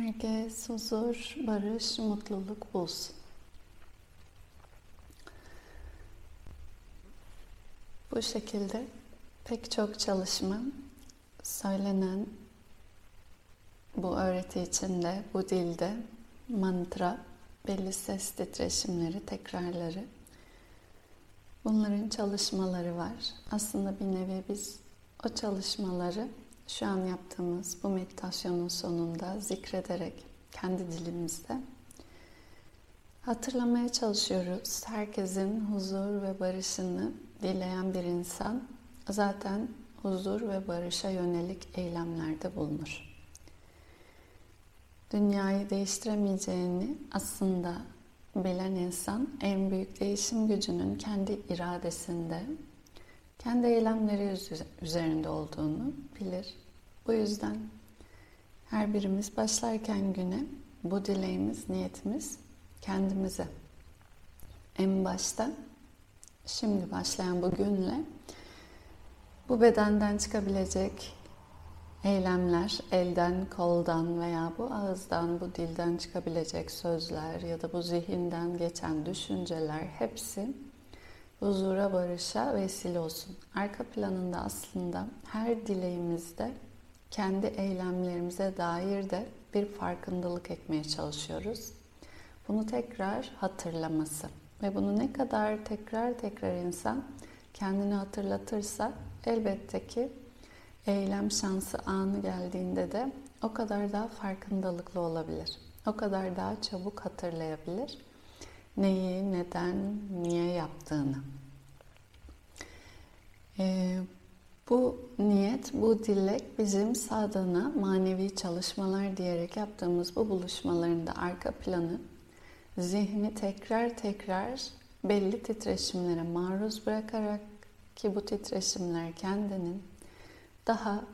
Herkes huzur, barış, mutluluk bulsun. Bu şekilde pek çok çalışma söylenen bu öğreti içinde, bu dilde mantra, belli ses titreşimleri, tekrarları bunların çalışmaları var. Aslında bir nevi biz o çalışmaları şu an yaptığımız bu meditasyonun sonunda zikrederek kendi dilimizde hatırlamaya çalışıyoruz. Herkesin huzur ve barışını dileyen bir insan zaten huzur ve barışa yönelik eylemlerde bulunur. Dünyayı değiştiremeyeceğini aslında bilen insan en büyük değişim gücünün kendi iradesinde, kendi eylemleri üzerinde olduğunu bilir. Bu yüzden her birimiz başlarken güne bu dileğimiz, niyetimiz kendimize. En başta şimdi başlayan bu günle bu bedenden çıkabilecek eylemler, elden, koldan veya bu ağızdan, bu dilden çıkabilecek sözler ya da bu zihinden geçen düşünceler hepsi huzura, barışa vesile olsun. Arka planında aslında her dileğimizde kendi eylemlerimize dair de bir farkındalık etmeye çalışıyoruz. Bunu tekrar hatırlaması ve bunu ne kadar tekrar tekrar insan kendini hatırlatırsa elbette ki eylem şansı anı geldiğinde de o kadar daha farkındalıklı olabilir. O kadar daha çabuk hatırlayabilir neyi, neden, niye yaptığını. Ee, bu niyet, bu dilek bizim sadana manevi çalışmalar diyerek yaptığımız bu buluşmalarında arka planı zihni tekrar tekrar belli titreşimlere maruz bırakarak ki bu titreşimler kendinin daha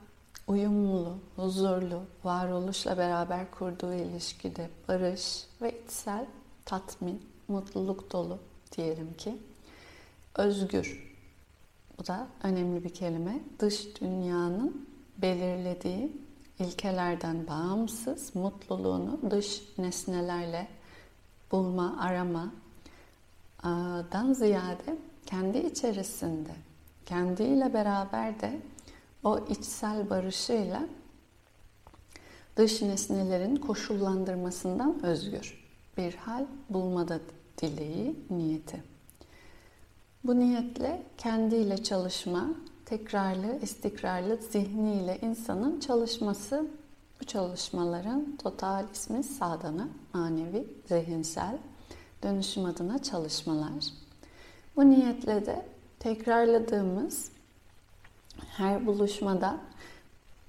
uyumlu, huzurlu, varoluşla beraber kurduğu ilişkide barış ve içsel tatmin, mutluluk dolu diyelim ki özgür. Bu da önemli bir kelime. Dış dünyanın belirlediği ilkelerden bağımsız mutluluğunu dış nesnelerle bulma, arama dan ziyade kendi içerisinde, kendiyle beraber de o içsel barışıyla dış nesnelerin koşullandırmasından özgür bir hal bulmada dileği, niyeti. Bu niyetle kendiyle çalışma, tekrarlı, istikrarlı zihniyle insanın çalışması bu çalışmaların total ismi sadana, manevi, zihinsel dönüşüm adına çalışmalar. Bu niyetle de tekrarladığımız her buluşmada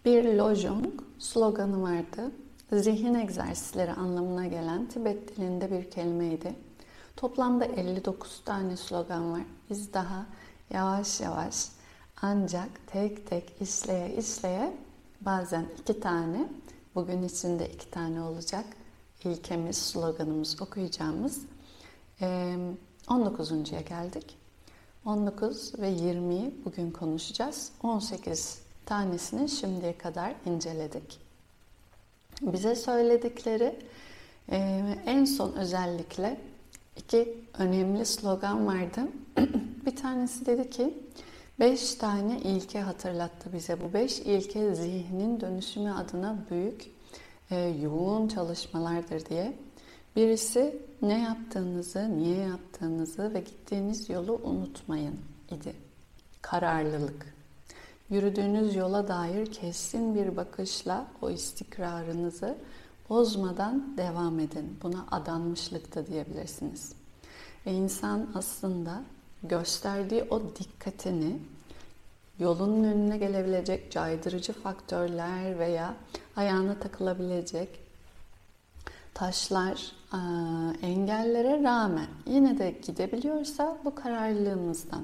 bir lojong sloganı vardı. Zihin egzersizleri anlamına gelen Tibet dilinde bir kelimeydi. Toplamda 59 tane slogan var. Biz daha yavaş yavaş ancak tek tek işleye işleye bazen iki tane, bugün içinde iki tane olacak ilkemiz, sloganımız okuyacağımız 19.ya geldik. 19 ve 20'yi bugün konuşacağız. 18 tanesini şimdiye kadar inceledik. Bize söyledikleri en son özellikle iki önemli slogan vardı. bir tanesi dedi ki beş tane ilke hatırlattı bize. Bu beş ilke zihnin dönüşümü adına büyük, e, yoğun çalışmalardır diye. Birisi ne yaptığınızı, niye yaptığınızı ve gittiğiniz yolu unutmayın idi. Kararlılık. Yürüdüğünüz yola dair kesin bir bakışla o istikrarınızı bozmadan devam edin. Buna adanmışlık da diyebilirsiniz. Ve insan aslında gösterdiği o dikkatini yolunun önüne gelebilecek caydırıcı faktörler veya ayağına takılabilecek taşlar, engellere rağmen yine de gidebiliyorsa bu kararlılığımızdan.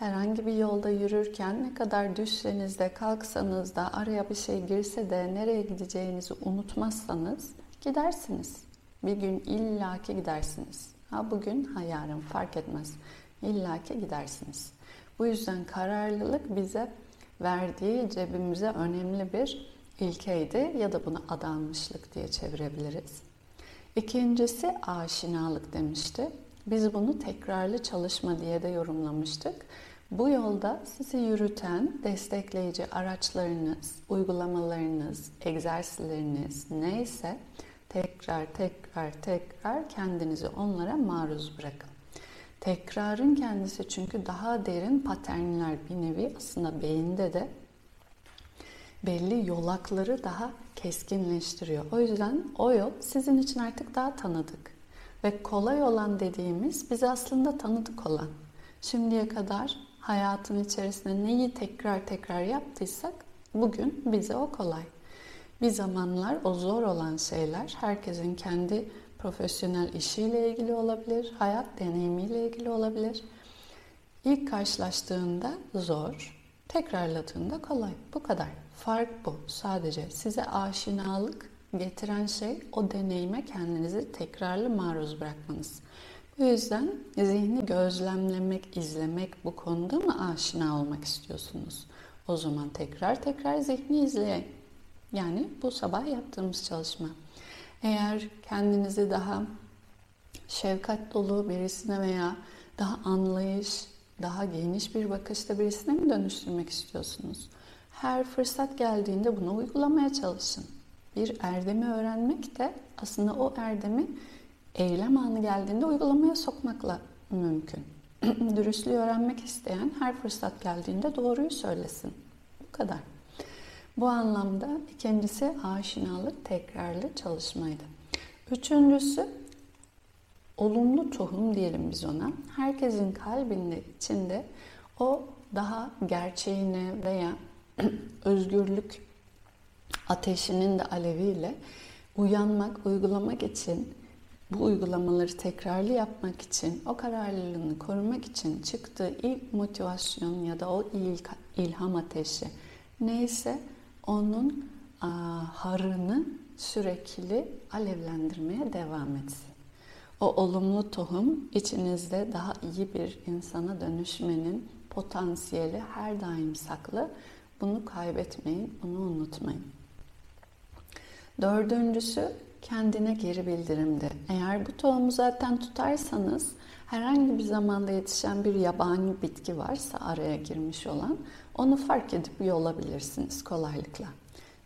Herhangi bir yolda yürürken ne kadar düşseniz de kalksanız da araya bir şey girse de nereye gideceğinizi unutmazsanız gidersiniz. Bir gün illaki gidersiniz. Ha bugün ha yarın fark etmez. İllaki gidersiniz. Bu yüzden kararlılık bize verdiği cebimize önemli bir ilkeydi ya da bunu adanmışlık diye çevirebiliriz. İkincisi aşinalık demişti. Biz bunu tekrarlı çalışma diye de yorumlamıştık. Bu yolda sizi yürüten destekleyici araçlarınız, uygulamalarınız, egzersizleriniz neyse tekrar tekrar tekrar kendinizi onlara maruz bırakın. Tekrarın kendisi çünkü daha derin paternler bir nevi aslında beyinde de belli yolakları daha keskinleştiriyor. O yüzden o yol sizin için artık daha tanıdık. Ve kolay olan dediğimiz bize aslında tanıdık olan. Şimdiye kadar hayatın içerisinde neyi tekrar tekrar yaptıysak bugün bize o kolay. Bir zamanlar o zor olan şeyler herkesin kendi profesyonel işiyle ilgili olabilir, hayat deneyimiyle ilgili olabilir. İlk karşılaştığında zor, tekrarladığında kolay. Bu kadar. Fark bu. Sadece size aşinalık getiren şey o deneyime kendinizi tekrarlı maruz bırakmanız. Bu yüzden zihni gözlemlemek, izlemek bu konuda mı aşina olmak istiyorsunuz? O zaman tekrar tekrar zihni izleyin. Yani bu sabah yaptığımız çalışma. Eğer kendinizi daha şefkat dolu birisine veya daha anlayış, daha geniş bir bakışta birisine mi dönüştürmek istiyorsunuz? Her fırsat geldiğinde bunu uygulamaya çalışın. Bir erdemi öğrenmek de aslında o erdemi eylem anı geldiğinde uygulamaya sokmakla mümkün. Dürüstlüğü öğrenmek isteyen her fırsat geldiğinde doğruyu söylesin. Bu kadar. Bu anlamda ikincisi aşinalık tekrarlı çalışmaydı. Üçüncüsü olumlu tohum diyelim biz ona. Herkesin kalbinde içinde o daha gerçeğine veya özgürlük ateşinin de aleviyle uyanmak, uygulamak için bu uygulamaları tekrarlı yapmak için, o kararlılığını korumak için çıktığı ilk motivasyon ya da o ilk ilham ateşi neyse onun a, harını sürekli alevlendirmeye devam etsin. O olumlu tohum içinizde daha iyi bir insana dönüşmenin potansiyeli her daim saklı. Bunu kaybetmeyin, bunu unutmayın. Dördüncüsü kendine geri bildirimde. Eğer bu tohumu zaten tutarsanız herhangi bir zamanda yetişen bir yabani bitki varsa araya girmiş olan onu fark edip yolabilirsiniz kolaylıkla.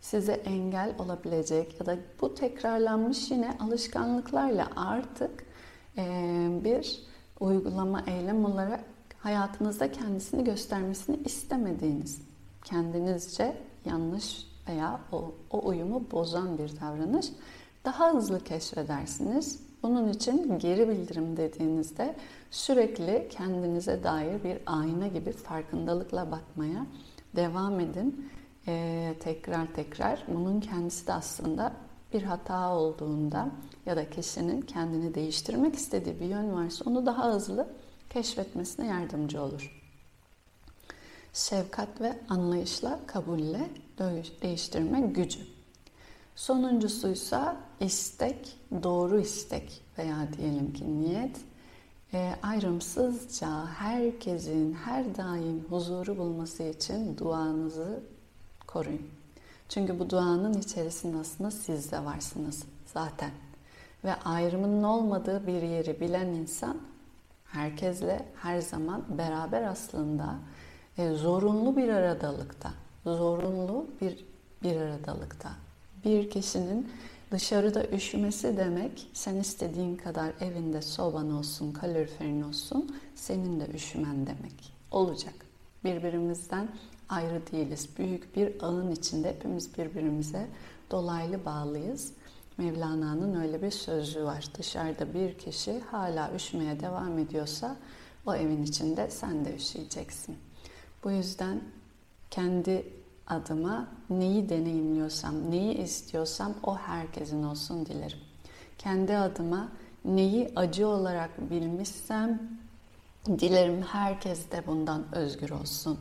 Size engel olabilecek ya da bu tekrarlanmış yine alışkanlıklarla artık bir uygulama eylem olarak hayatınızda kendisini göstermesini istemediğiniz, kendinizce yanlış veya o, o uyumu bozan bir davranış daha hızlı keşfedersiniz. Bunun için geri bildirim dediğinizde sürekli kendinize dair bir ayna gibi farkındalıkla bakmaya devam edin. Ee, tekrar tekrar bunun kendisi de aslında bir hata olduğunda ya da kişinin kendini değiştirmek istediği bir yön varsa onu daha hızlı keşfetmesine yardımcı olur. Şefkat ve anlayışla, kabulle değiştirme gücü. Sonuncusuysa istek, doğru istek veya diyelim ki niyet. E, ayrımsızca herkesin her daim huzuru bulması için duanızı koruyun. Çünkü bu duanın içerisinde aslında siz de varsınız zaten. Ve ayrımının olmadığı bir yeri bilen insan herkesle her zaman beraber aslında e, zorunlu bir aradalıkta, zorunlu bir bir aradalıkta. Bir kişinin dışarıda üşümesi demek sen istediğin kadar evinde soban olsun, kaloriferin olsun senin de üşümen demek. Olacak. Birbirimizden ayrı değiliz. Büyük bir ağın içinde hepimiz birbirimize dolaylı bağlıyız. Mevlana'nın öyle bir sözü var. Dışarıda bir kişi hala üşümeye devam ediyorsa o evin içinde sen de üşüyeceksin. Bu yüzden kendi adıma neyi deneyimliyorsam, neyi istiyorsam o herkesin olsun dilerim. Kendi adıma neyi acı olarak bilmişsem dilerim herkes de bundan özgür olsun.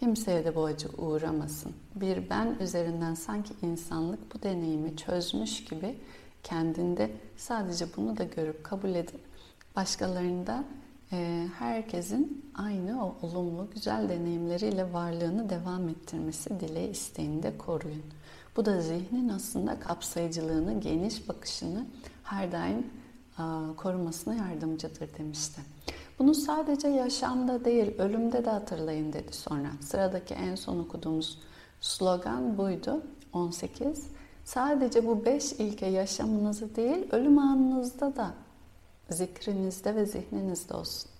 Kimseye de bu acı uğramasın. Bir ben üzerinden sanki insanlık bu deneyimi çözmüş gibi kendinde sadece bunu da görüp kabul edip başkalarında herkesin aynı o olumlu güzel deneyimleriyle varlığını devam ettirmesi dileği isteğini de koruyun. Bu da zihnin aslında kapsayıcılığını, geniş bakışını her daim korumasına yardımcıdır demişti. Bunu sadece yaşamda değil, ölümde de hatırlayın dedi sonra. Sıradaki en son okuduğumuz slogan buydu. 18. Sadece bu beş ilke yaşamınızı değil, ölüm anınızda da zikrinizde ve zihninizde olsun.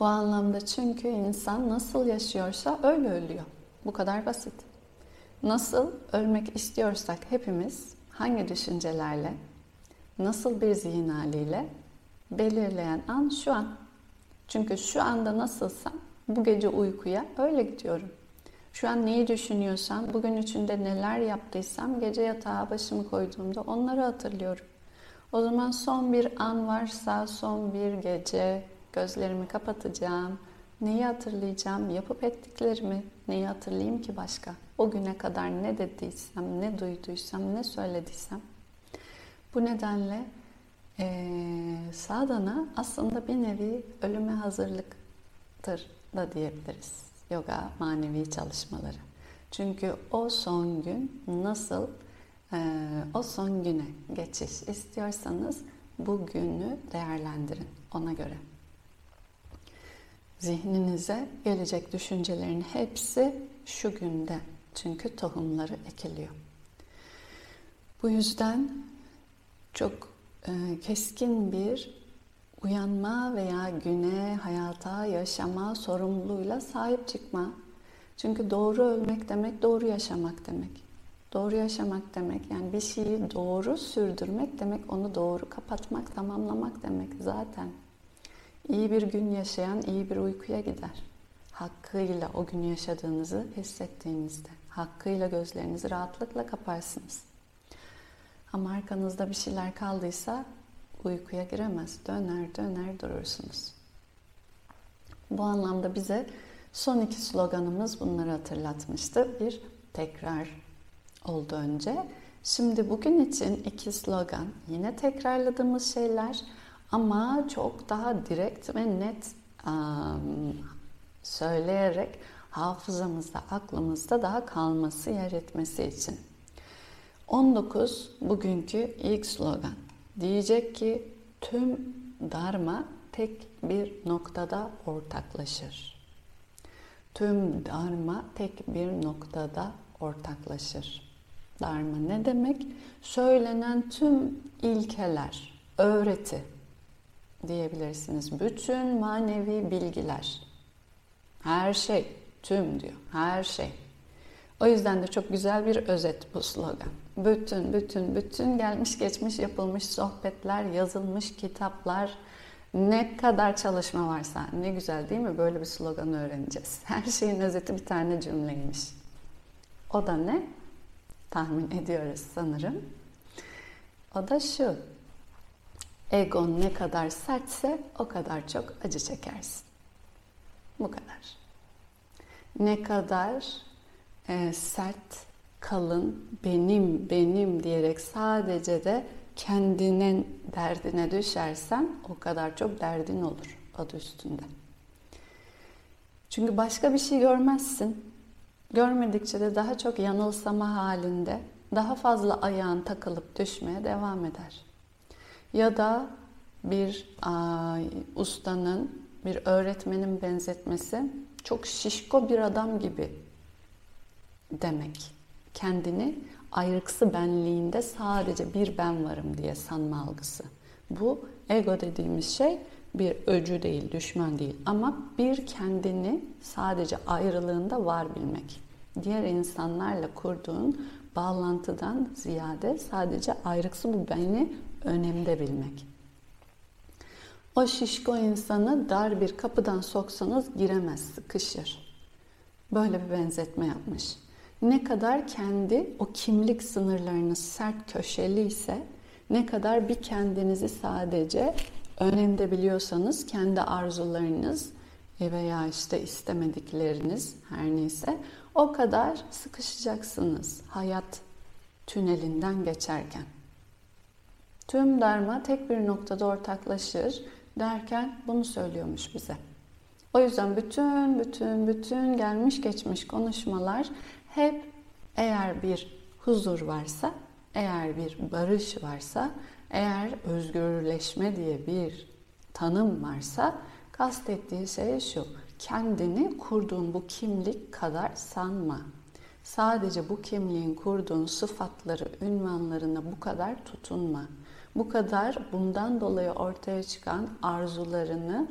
Bu anlamda çünkü insan nasıl yaşıyorsa öyle ölüyor. Bu kadar basit. Nasıl ölmek istiyorsak hepimiz hangi düşüncelerle, nasıl bir zihin haliyle belirleyen an şu an. Çünkü şu anda nasılsam bu gece uykuya öyle gidiyorum. Şu an neyi düşünüyorsam, bugün içinde neler yaptıysam gece yatağa başımı koyduğumda onları hatırlıyorum. O zaman son bir an varsa son bir gece gözlerimi kapatacağım. Neyi hatırlayacağım? Yapıp ettiklerimi neyi hatırlayayım ki başka? O güne kadar ne dediysem, ne duyduysam, ne söylediysem. Bu nedenle ee, sadana aslında bir nevi ölüme hazırlıktır da diyebiliriz. Yoga manevi çalışmaları. Çünkü o son gün nasıl o son güne geçiş istiyorsanız bu günü değerlendirin ona göre. Zihninize gelecek düşüncelerin hepsi şu günde. Çünkü tohumları ekiliyor. Bu yüzden çok e, keskin bir uyanma veya güne, hayata, yaşama sorumluluğuyla sahip çıkma. Çünkü doğru ölmek demek doğru yaşamak demek. Doğru yaşamak demek yani bir şeyi doğru sürdürmek demek onu doğru kapatmak, tamamlamak demek zaten. İyi bir gün yaşayan iyi bir uykuya gider. Hakkıyla o gün yaşadığınızı hissettiğinizde, hakkıyla gözlerinizi rahatlıkla kaparsınız. Ama arkanızda bir şeyler kaldıysa uykuya giremez. Döner döner durursunuz. Bu anlamda bize son iki sloganımız bunları hatırlatmıştı. Bir tekrar oldu önce. Şimdi bugün için iki slogan yine tekrarladığımız şeyler ama çok daha direkt ve net um, söyleyerek hafızamızda, aklımızda daha kalması, yer etmesi için. 19 bugünkü ilk slogan. Diyecek ki tüm dharma tek bir noktada ortaklaşır. Tüm dharma tek bir noktada ortaklaşır. Dharma ne demek? Söylenen tüm ilkeler, öğreti diyebilirsiniz. Bütün manevi bilgiler. Her şey, tüm diyor, her şey. O yüzden de çok güzel bir özet bu slogan. Bütün, bütün, bütün gelmiş geçmiş yapılmış sohbetler, yazılmış kitaplar, ne kadar çalışma varsa ne güzel değil mi? Böyle bir slogan öğreneceğiz. Her şeyin özeti bir tane cümleymiş. O da ne? Tahmin ediyoruz sanırım. O da şu. Egon ne kadar sertse o kadar çok acı çekersin. Bu kadar. Ne kadar e, sert, kalın, benim, benim diyerek sadece de kendinin derdine düşersen o kadar çok derdin olur adı üstünde. Çünkü başka bir şey görmezsin. Görmedikçe de daha çok yanılsama halinde daha fazla ayağın takılıp düşmeye devam eder. Ya da bir ay, ustanın, bir öğretmenin benzetmesi çok şişko bir adam gibi demek. Kendini ayrıksı benliğinde sadece bir ben varım diye sanma algısı. Bu ego dediğimiz şey bir öcü değil, düşman değil ama bir kendini sadece ayrılığında var bilmek. Diğer insanlarla kurduğun bağlantıdan ziyade sadece ayrıksı bu beni önemde bilmek. O şişko insanı dar bir kapıdan soksanız giremez, sıkışır. Böyle bir benzetme yapmış ne kadar kendi o kimlik sınırlarınız sert köşeli ise ne kadar bir kendinizi sadece önemde biliyorsanız kendi arzularınız veya işte istemedikleriniz her neyse o kadar sıkışacaksınız hayat tünelinden geçerken. Tüm darma tek bir noktada ortaklaşır derken bunu söylüyormuş bize. O yüzden bütün bütün bütün gelmiş geçmiş konuşmalar hep Eğer bir huzur varsa, eğer bir barış varsa, eğer özgürleşme diye bir tanım varsa kastettiği şey şu. Kendini kurduğun bu kimlik kadar sanma. Sadece bu kimliğin kurduğun sıfatları, ünvanlarına bu kadar tutunma. Bu kadar bundan dolayı ortaya çıkan arzularını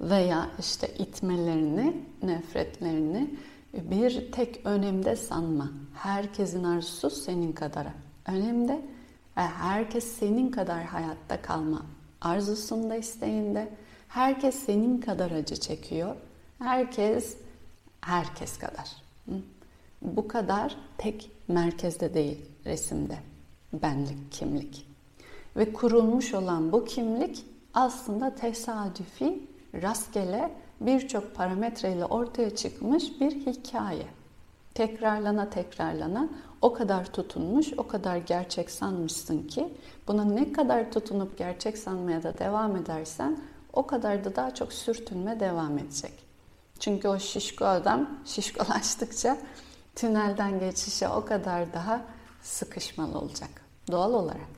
veya işte itmelerini, nefretlerini bir tek önemde sanma. Herkesin arzusu senin kadar önemde herkes senin kadar hayatta kalma arzusunda, isteğinde. Herkes senin kadar acı çekiyor. Herkes herkes kadar. Bu kadar tek merkezde değil resimde. Benlik, kimlik. Ve kurulmuş olan bu kimlik aslında tesadüfi, rastgele birçok parametreyle ortaya çıkmış bir hikaye. Tekrarlana tekrarlana o kadar tutunmuş, o kadar gerçek sanmışsın ki buna ne kadar tutunup gerçek sanmaya da devam edersen o kadar da daha çok sürtünme devam edecek. Çünkü o şişko adam şişkolaştıkça tünelden geçişe o kadar daha sıkışmalı olacak doğal olarak.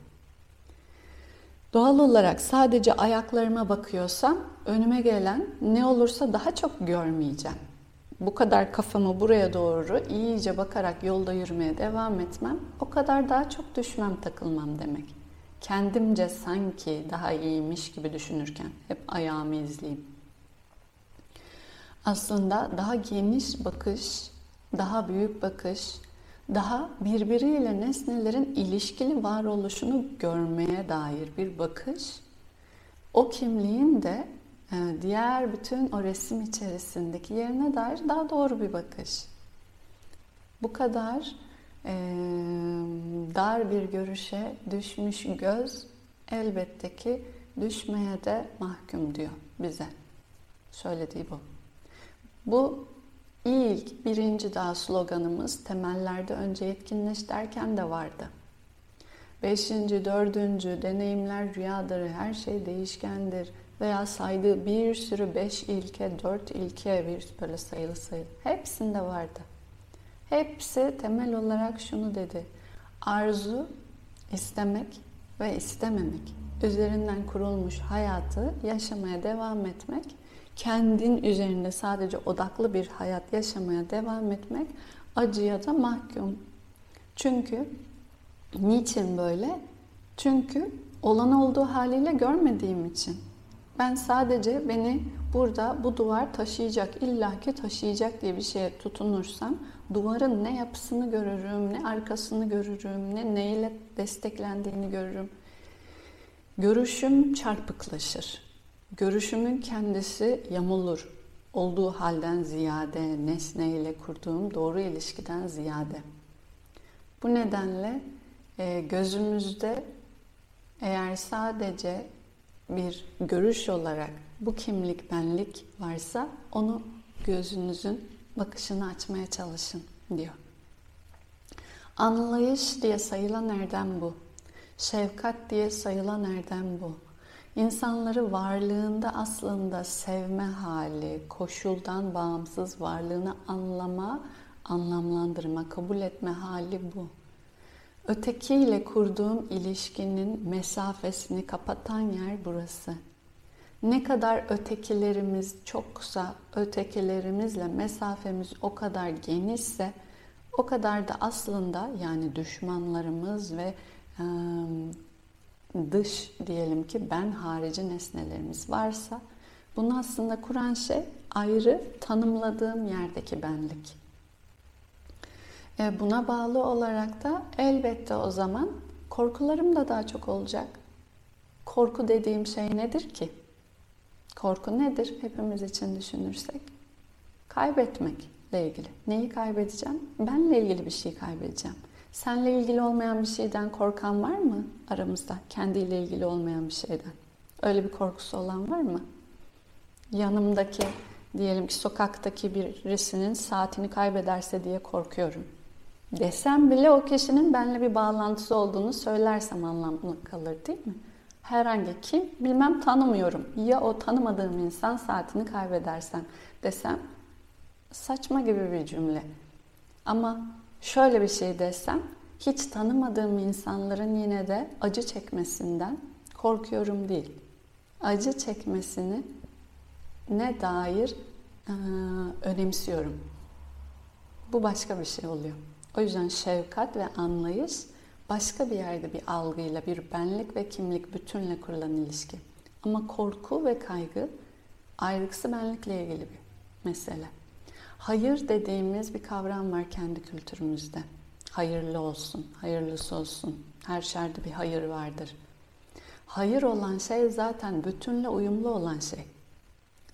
Doğal olarak sadece ayaklarıma bakıyorsam önüme gelen ne olursa daha çok görmeyeceğim. Bu kadar kafamı buraya doğru iyice bakarak yolda yürümeye devam etmem, o kadar daha çok düşmem, takılmam demek. Kendimce sanki daha iyiymiş gibi düşünürken hep ayağımı izleyeyim. Aslında daha geniş bakış, daha büyük bakış, daha birbiriyle nesnelerin ilişkili varoluşunu görmeye dair bir bakış, o kimliğin de diğer bütün o resim içerisindeki yerine dair daha doğru bir bakış. Bu kadar e, dar bir görüşe düşmüş göz elbette ki düşmeye de mahkum diyor bize. Söylediği bu. Bu ilk birinci daha sloganımız temellerde önce yetkinleş derken de vardı. Beşinci, dördüncü deneyimler rüyadır, her şey değişkendir veya saydığı bir sürü beş ilke, dört ilke bir böyle sayılı sayılı hepsinde vardı. Hepsi temel olarak şunu dedi. Arzu, istemek ve istememek. Üzerinden kurulmuş hayatı yaşamaya devam etmek, kendin üzerinde sadece odaklı bir hayat yaşamaya devam etmek acıya da mahkum. Çünkü niçin böyle? Çünkü olan olduğu haliyle görmediğim için. Ben sadece beni burada bu duvar taşıyacak, illaki taşıyacak diye bir şeye tutunursam duvarın ne yapısını görürüm, ne arkasını görürüm, ne neyle desteklendiğini görürüm. Görüşüm çarpıklaşır. Görüşümün kendisi yamulur. Olduğu halden ziyade, nesneyle kurduğum doğru ilişkiden ziyade. Bu nedenle e, gözümüzde eğer sadece bir görüş olarak bu kimlik benlik varsa onu gözünüzün bakışını açmaya çalışın diyor. Anlayış diye sayılan erdem bu. Şefkat diye sayılan erdem bu. İnsanları varlığında aslında sevme hali, koşuldan bağımsız varlığını anlama, anlamlandırma, kabul etme hali bu. Ötekiyle kurduğum ilişkinin mesafesini kapatan yer burası. Ne kadar ötekilerimiz çoksa, ötekilerimizle mesafemiz o kadar genişse, o kadar da aslında yani düşmanlarımız ve dış diyelim ki ben harici nesnelerimiz varsa, bunu aslında kuran şey ayrı tanımladığım yerdeki benlik. E, buna bağlı olarak da elbette o zaman korkularım da daha çok olacak. Korku dediğim şey nedir ki? Korku nedir hepimiz için düşünürsek? Kaybetmekle ilgili. Neyi kaybedeceğim? Benle ilgili bir şey kaybedeceğim. Senle ilgili olmayan bir şeyden korkan var mı aramızda? Kendiyle ilgili olmayan bir şeyden. Öyle bir korkusu olan var mı? Yanımdaki, diyelim ki sokaktaki birisinin saatini kaybederse diye korkuyorum desem bile o kişinin benimle bir bağlantısı olduğunu söylersem anlamlı kalır değil mi? Herhangi kim bilmem tanımıyorum. Ya o tanımadığım insan saatini kaybedersem desem saçma gibi bir cümle. Ama şöyle bir şey desem, hiç tanımadığım insanların yine de acı çekmesinden korkuyorum değil. Acı çekmesini ne dair e, önemsiyorum. Bu başka bir şey oluyor. O yüzden şefkat ve anlayış başka bir yerde bir algıyla, bir benlik ve kimlik bütünle kurulan ilişki. Ama korku ve kaygı ayrıksı benlikle ilgili bir mesele. Hayır dediğimiz bir kavram var kendi kültürümüzde. Hayırlı olsun, hayırlısı olsun. Her şerde bir hayır vardır. Hayır olan şey zaten bütünle uyumlu olan şey.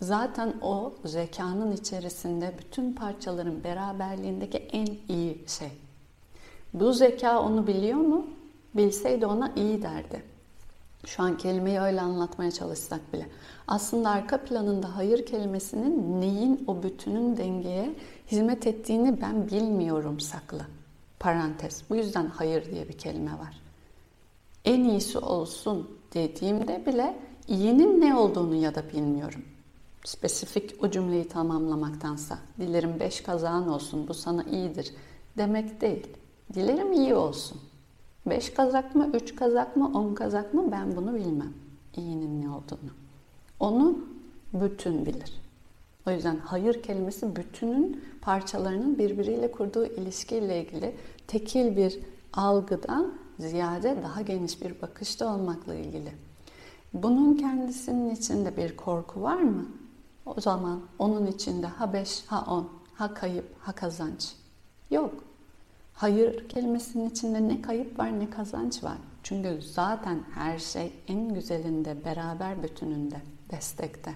Zaten o zekanın içerisinde bütün parçaların beraberliğindeki en iyi şey. Bu zeka onu biliyor mu? Bilseydi ona iyi derdi. Şu an kelimeyi öyle anlatmaya çalışsak bile. Aslında arka planında hayır kelimesinin neyin o bütünün dengeye hizmet ettiğini ben bilmiyorum saklı. Parantez. Bu yüzden hayır diye bir kelime var. En iyisi olsun dediğimde bile iyinin ne olduğunu ya da bilmiyorum. Spesifik o cümleyi tamamlamaktansa dilerim beş kazağın olsun bu sana iyidir demek değil. Dilerim iyi olsun. Beş kazak mı, üç kazak mı, on kazak mı ben bunu bilmem. İyinin ne olduğunu. Onu bütün bilir. O yüzden hayır kelimesi bütünün parçalarının birbiriyle kurduğu ilişkiyle ilgili tekil bir algıdan ziyade daha geniş bir bakışta olmakla ilgili. Bunun kendisinin içinde bir korku var mı? O zaman onun içinde ha beş, ha on, ha kayıp, ha kazanç. Yok. Hayır kelimesinin içinde ne kayıp var ne kazanç var. Çünkü zaten her şey en güzelinde, beraber bütününde, destekte.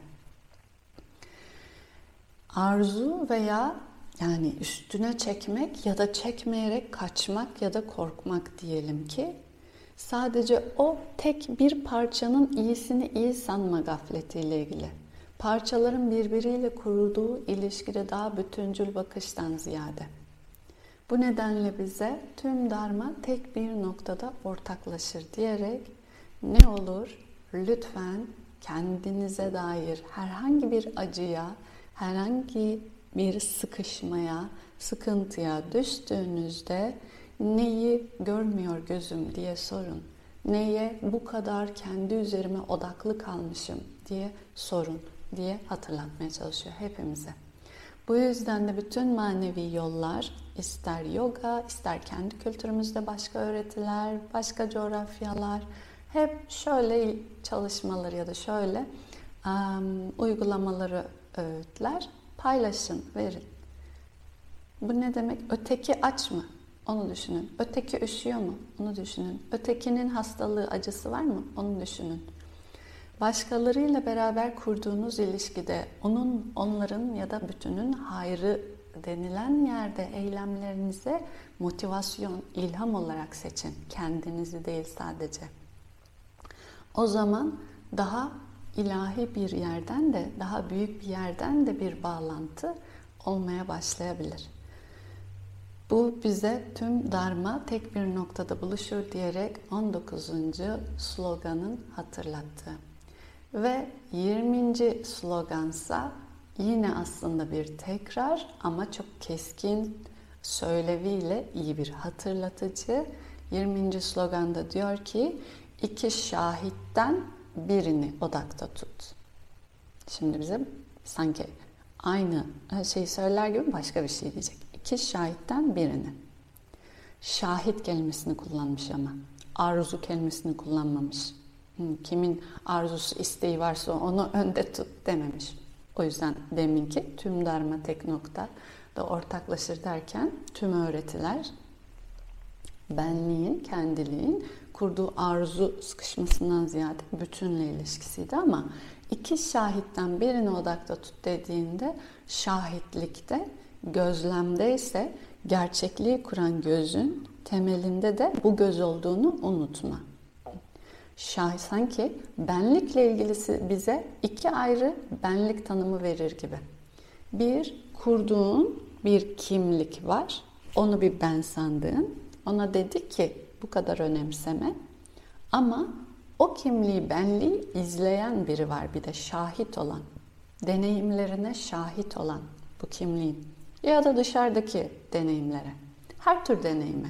Arzu veya yani üstüne çekmek ya da çekmeyerek kaçmak ya da korkmak diyelim ki sadece o tek bir parçanın iyisini iyi sanma gafletiyle ilgili. Parçaların birbiriyle kurduğu ilişkide daha bütüncül bakıştan ziyade. Bu nedenle bize tüm darma tek bir noktada ortaklaşır diyerek ne olur lütfen kendinize dair herhangi bir acıya, herhangi bir sıkışmaya, sıkıntıya düştüğünüzde neyi görmüyor gözüm diye sorun. Neye bu kadar kendi üzerime odaklı kalmışım diye sorun diye hatırlatmaya çalışıyor hepimize. Bu yüzden de bütün manevi yollar ister yoga, ister kendi kültürümüzde başka öğretiler, başka coğrafyalar hep şöyle çalışmaları ya da şöyle um, uygulamaları öğütler paylaşın, verin. Bu ne demek? Öteki aç mı? Onu düşünün. Öteki üşüyor mu? Onu düşünün. Ötekinin hastalığı, acısı var mı? Onu düşünün. Başkalarıyla beraber kurduğunuz ilişkide onun, onların ya da bütünün hayrı denilen yerde eylemlerinize motivasyon, ilham olarak seçin. Kendinizi değil sadece. O zaman daha ilahi bir yerden de, daha büyük bir yerden de bir bağlantı olmaya başlayabilir. Bu bize tüm Dharma tek bir noktada buluşur diyerek 19. sloganın hatırlattığı. Ve 20. slogansa yine aslında bir tekrar ama çok keskin söyleviyle iyi bir hatırlatıcı. 20. sloganda diyor ki iki şahitten birini odakta tut. Şimdi bize sanki aynı şeyi söyler gibi başka bir şey diyecek. İki şahitten birini. Şahit kelimesini kullanmış ama. Arzu kelimesini kullanmamış. Kimin arzusu, isteği varsa onu önde tut dememiş. O yüzden deminki tüm darma tek nokta da ortaklaşır derken tüm öğretiler benliğin, kendiliğin kurduğu arzu sıkışmasından ziyade bütünle ilişkisiydi ama iki şahitten birini odakta tut dediğinde şahitlikte, gözlemde ise gerçekliği kuran gözün temelinde de bu göz olduğunu unutma. Şah sanki benlikle ilgilisi bize iki ayrı benlik tanımı verir gibi. Bir, kurduğun bir kimlik var. Onu bir ben sandığın. Ona dedi ki bu kadar önemseme. Ama o kimliği, benliği izleyen biri var bir de şahit olan. Deneyimlerine şahit olan bu kimliğin. Ya da dışarıdaki deneyimlere. her tür deneyime.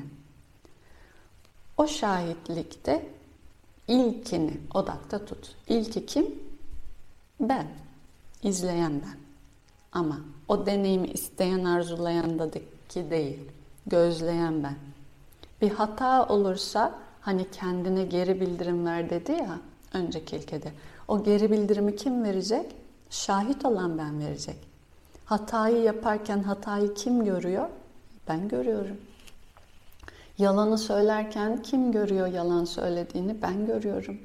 O şahitlikte ilkini odakta tut. İlki kim? Ben. İzleyen ben. Ama o deneyimi isteyen, arzulayan da ki değil. Gözleyen ben. Bir hata olursa hani kendine geri bildirim ver dedi ya önceki ilkede. O geri bildirimi kim verecek? Şahit olan ben verecek. Hatayı yaparken hatayı kim görüyor? Ben görüyorum. Yalanı söylerken kim görüyor yalan söylediğini? Ben görüyorum.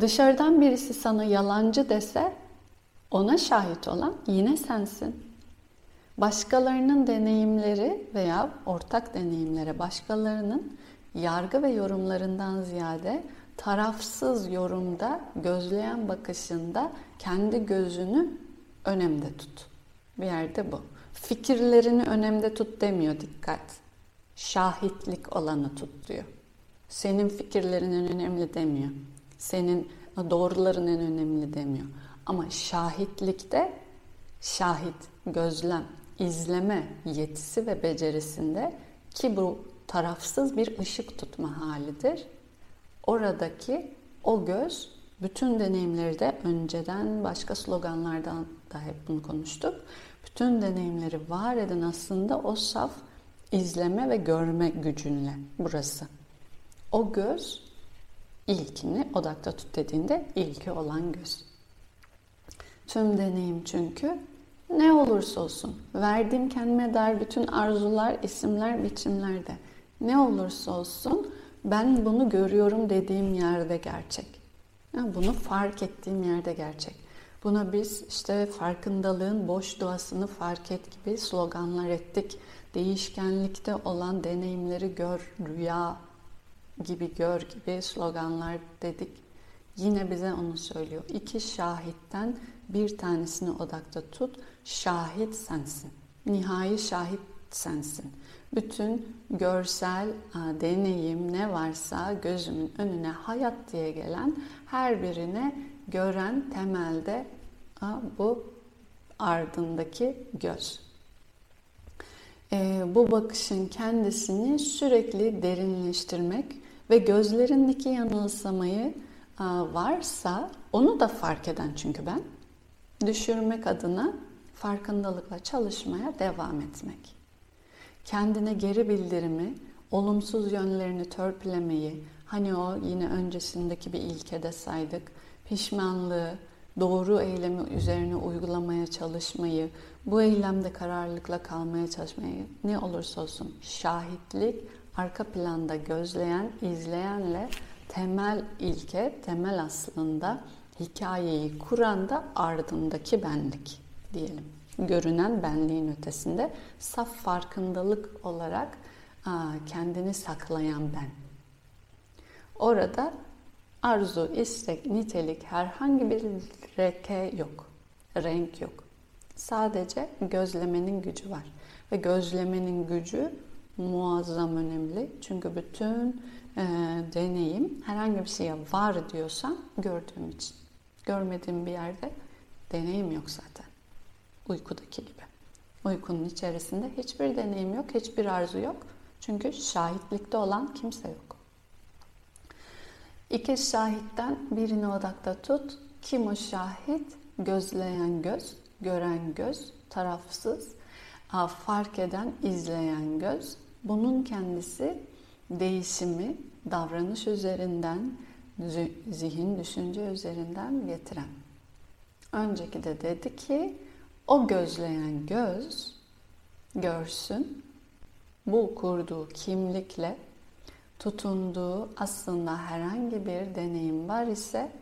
Dışarıdan birisi sana yalancı dese ona şahit olan yine sensin. Başkalarının deneyimleri veya ortak deneyimlere başkalarının yargı ve yorumlarından ziyade tarafsız yorumda, gözleyen bakışında kendi gözünü önemde tut. Bir yerde bu. Fikirlerini önemde tut demiyor dikkat. Şahitlik olanı tut diyor. Senin fikirlerinin önemli demiyor. Senin doğruların en önemli demiyor. Ama şahitlikte şahit, gözlem, izleme yetisi ve becerisinde ki bu tarafsız bir ışık tutma halidir. Oradaki o göz bütün deneyimleri de önceden başka sloganlardan da hep bunu konuştuk. Bütün deneyimleri var eden aslında o saf izleme ve görme gücünle burası. O göz ilkini odakta tut dediğinde ilki olan göz. Tüm deneyim çünkü ne olursa olsun verdiğim kendime dair bütün arzular, isimler, biçimlerde ne olursa olsun ben bunu görüyorum dediğim yerde gerçek. Yani bunu fark ettiğim yerde gerçek. Buna biz işte farkındalığın boş doğasını fark et gibi sloganlar ettik. Değişkenlikte olan deneyimleri gör, rüya gibi gör gibi sloganlar dedik. Yine bize onu söylüyor. İki şahitten bir tanesini odakta tut. Şahit sensin. Nihai şahit sensin. Bütün görsel deneyim ne varsa gözümün önüne hayat diye gelen her birine gören temelde bu ardındaki göz. E, bu bakışın kendisini sürekli derinleştirmek ve gözlerindeki yanılsamayı varsa onu da fark eden çünkü ben düşürmek adına farkındalıkla çalışmaya devam etmek. Kendine geri bildirimi, olumsuz yönlerini törpülemeyi, hani o yine öncesindeki bir ilkede saydık, pişmanlığı, doğru eylemi üzerine uygulamaya çalışmayı, bu eylemde kararlılıkla kalmaya çalışmayı ne olursa olsun şahitlik, arka planda gözleyen, izleyenle temel ilke, temel aslında hikayeyi kuran da ardındaki benlik diyelim. Görünen benliğin ötesinde saf farkındalık olarak kendini saklayan ben. Orada arzu, istek, nitelik herhangi bir reke yok. Renk yok. Sadece gözlemenin gücü var. Ve gözlemenin gücü muazzam önemli. Çünkü bütün e, deneyim herhangi bir şeye var diyorsam gördüğüm için. Görmediğim bir yerde deneyim yok zaten. Uykudaki gibi. Uykunun içerisinde hiçbir deneyim yok, hiçbir arzu yok. Çünkü şahitlikte olan kimse yok. İki şahitten birini odakta tut. Kim o şahit? Gözleyen göz, gören göz, tarafsız, fark eden, izleyen göz. Bunun kendisi değişimi davranış üzerinden, zihin, düşünce üzerinden getiren. Önceki de dedi ki o gözleyen göz görsün bu kurduğu kimlikle tutunduğu aslında herhangi bir deneyim var ise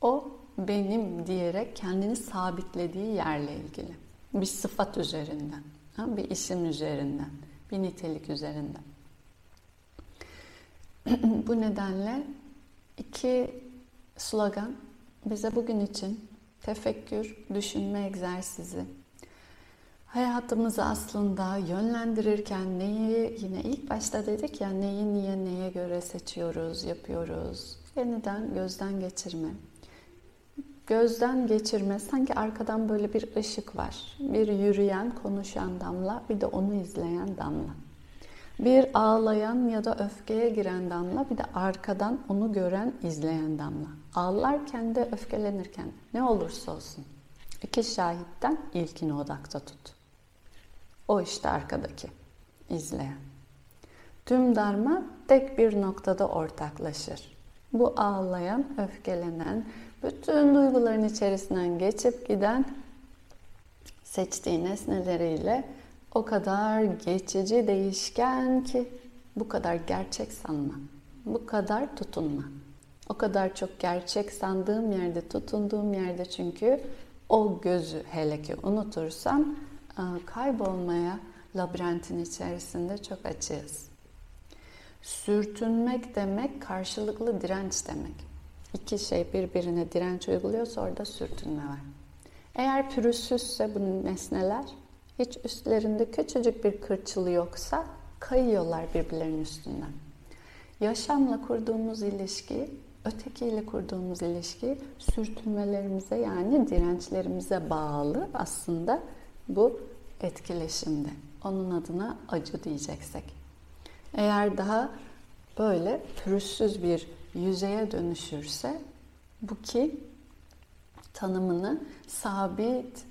o benim diyerek kendini sabitlediği yerle ilgili. Bir sıfat üzerinden, bir isim üzerinden, bir nitelik üzerinden. Bu nedenle iki slogan bize bugün için tefekkür, düşünme egzersizi, hayatımızı aslında yönlendirirken neyi yine ilk başta dedik ya neyi niye neye göre seçiyoruz, yapıyoruz. Yeniden gözden geçirme. Gözden geçirme sanki arkadan böyle bir ışık var. Bir yürüyen, konuşan damla, bir de onu izleyen damla. Bir ağlayan ya da öfkeye giren damla, bir de arkadan onu gören, izleyen damla. Ağlarken de öfkelenirken ne olursa olsun iki şahitten ilkini odakta tut. O işte arkadaki, izleyen. Tüm darma tek bir noktada ortaklaşır. Bu ağlayan, öfkelenen, bütün duyguların içerisinden geçip giden seçtiği nesneleriyle o kadar geçici, değişken ki bu kadar gerçek sanma. Bu kadar tutunma. O kadar çok gerçek sandığım yerde, tutunduğum yerde çünkü o gözü hele ki unutursam kaybolmaya labirentin içerisinde çok açığız. Sürtünmek demek karşılıklı direnç demek. İki şey birbirine direnç uyguluyorsa orada sürtünme var. Eğer pürüzsüzse bu nesneler hiç üstlerinde küçücük bir kırçılı yoksa kayıyorlar birbirlerinin üstünden. Yaşamla kurduğumuz ilişki, ötekiyle kurduğumuz ilişki sürtünmelerimize yani dirençlerimize bağlı aslında bu etkileşimde. Onun adına acı diyeceksek. Eğer daha böyle pürüzsüz bir yüzeye dönüşürse bu ki tanımını sabit,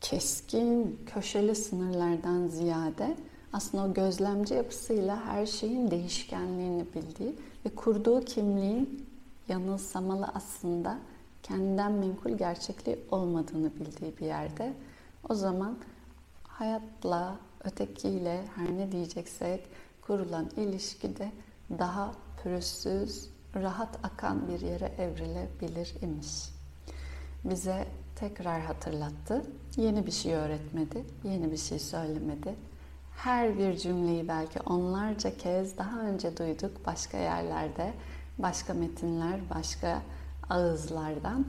keskin, köşeli sınırlardan ziyade aslında o gözlemci yapısıyla her şeyin değişkenliğini bildiği ve kurduğu kimliğin yanılsamalı aslında kendinden menkul gerçekliği olmadığını bildiği bir yerde. O zaman hayatla, ötekiyle her ne diyeceksek kurulan ilişkide daha pürüzsüz, rahat akan bir yere evrilebilir imiş. Bize tekrar hatırlattı. Yeni bir şey öğretmedi, yeni bir şey söylemedi. Her bir cümleyi belki onlarca kez daha önce duyduk başka yerlerde, başka metinler, başka ağızlardan.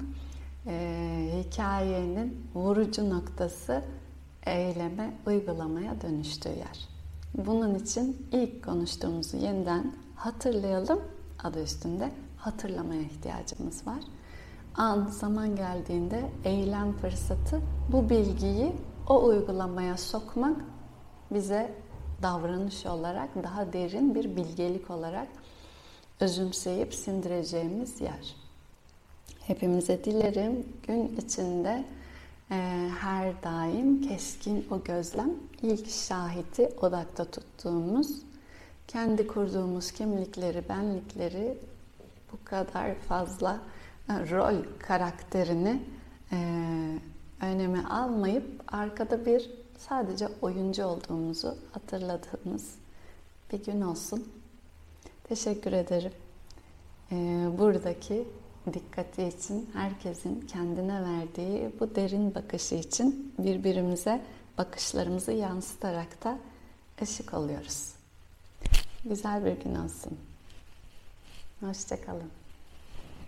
Ee, hikayenin vurucu noktası eyleme, uygulamaya dönüştüğü yer. Bunun için ilk konuştuğumuzu yeniden hatırlayalım. Adı üstünde hatırlamaya ihtiyacımız var. An zaman geldiğinde eylem fırsatı bu bilgiyi o uygulamaya sokmak bize davranış olarak daha derin bir bilgelik olarak özümseyip sindireceğimiz yer. Hepimize dilerim gün içinde her daim keskin o gözlem, ilk şahiti odakta tuttuğumuz, kendi kurduğumuz kimlikleri, benlikleri bu kadar fazla e, rol karakterini e, öneme almayıp arkada bir sadece oyuncu olduğumuzu hatırladığımız bir gün olsun. Teşekkür ederim. E, buradaki dikkati için, herkesin kendine verdiği bu derin bakışı için birbirimize bakışlarımızı yansıtarak da ışık oluyoruz. Güzel bir gün olsun. Hoşçakalın.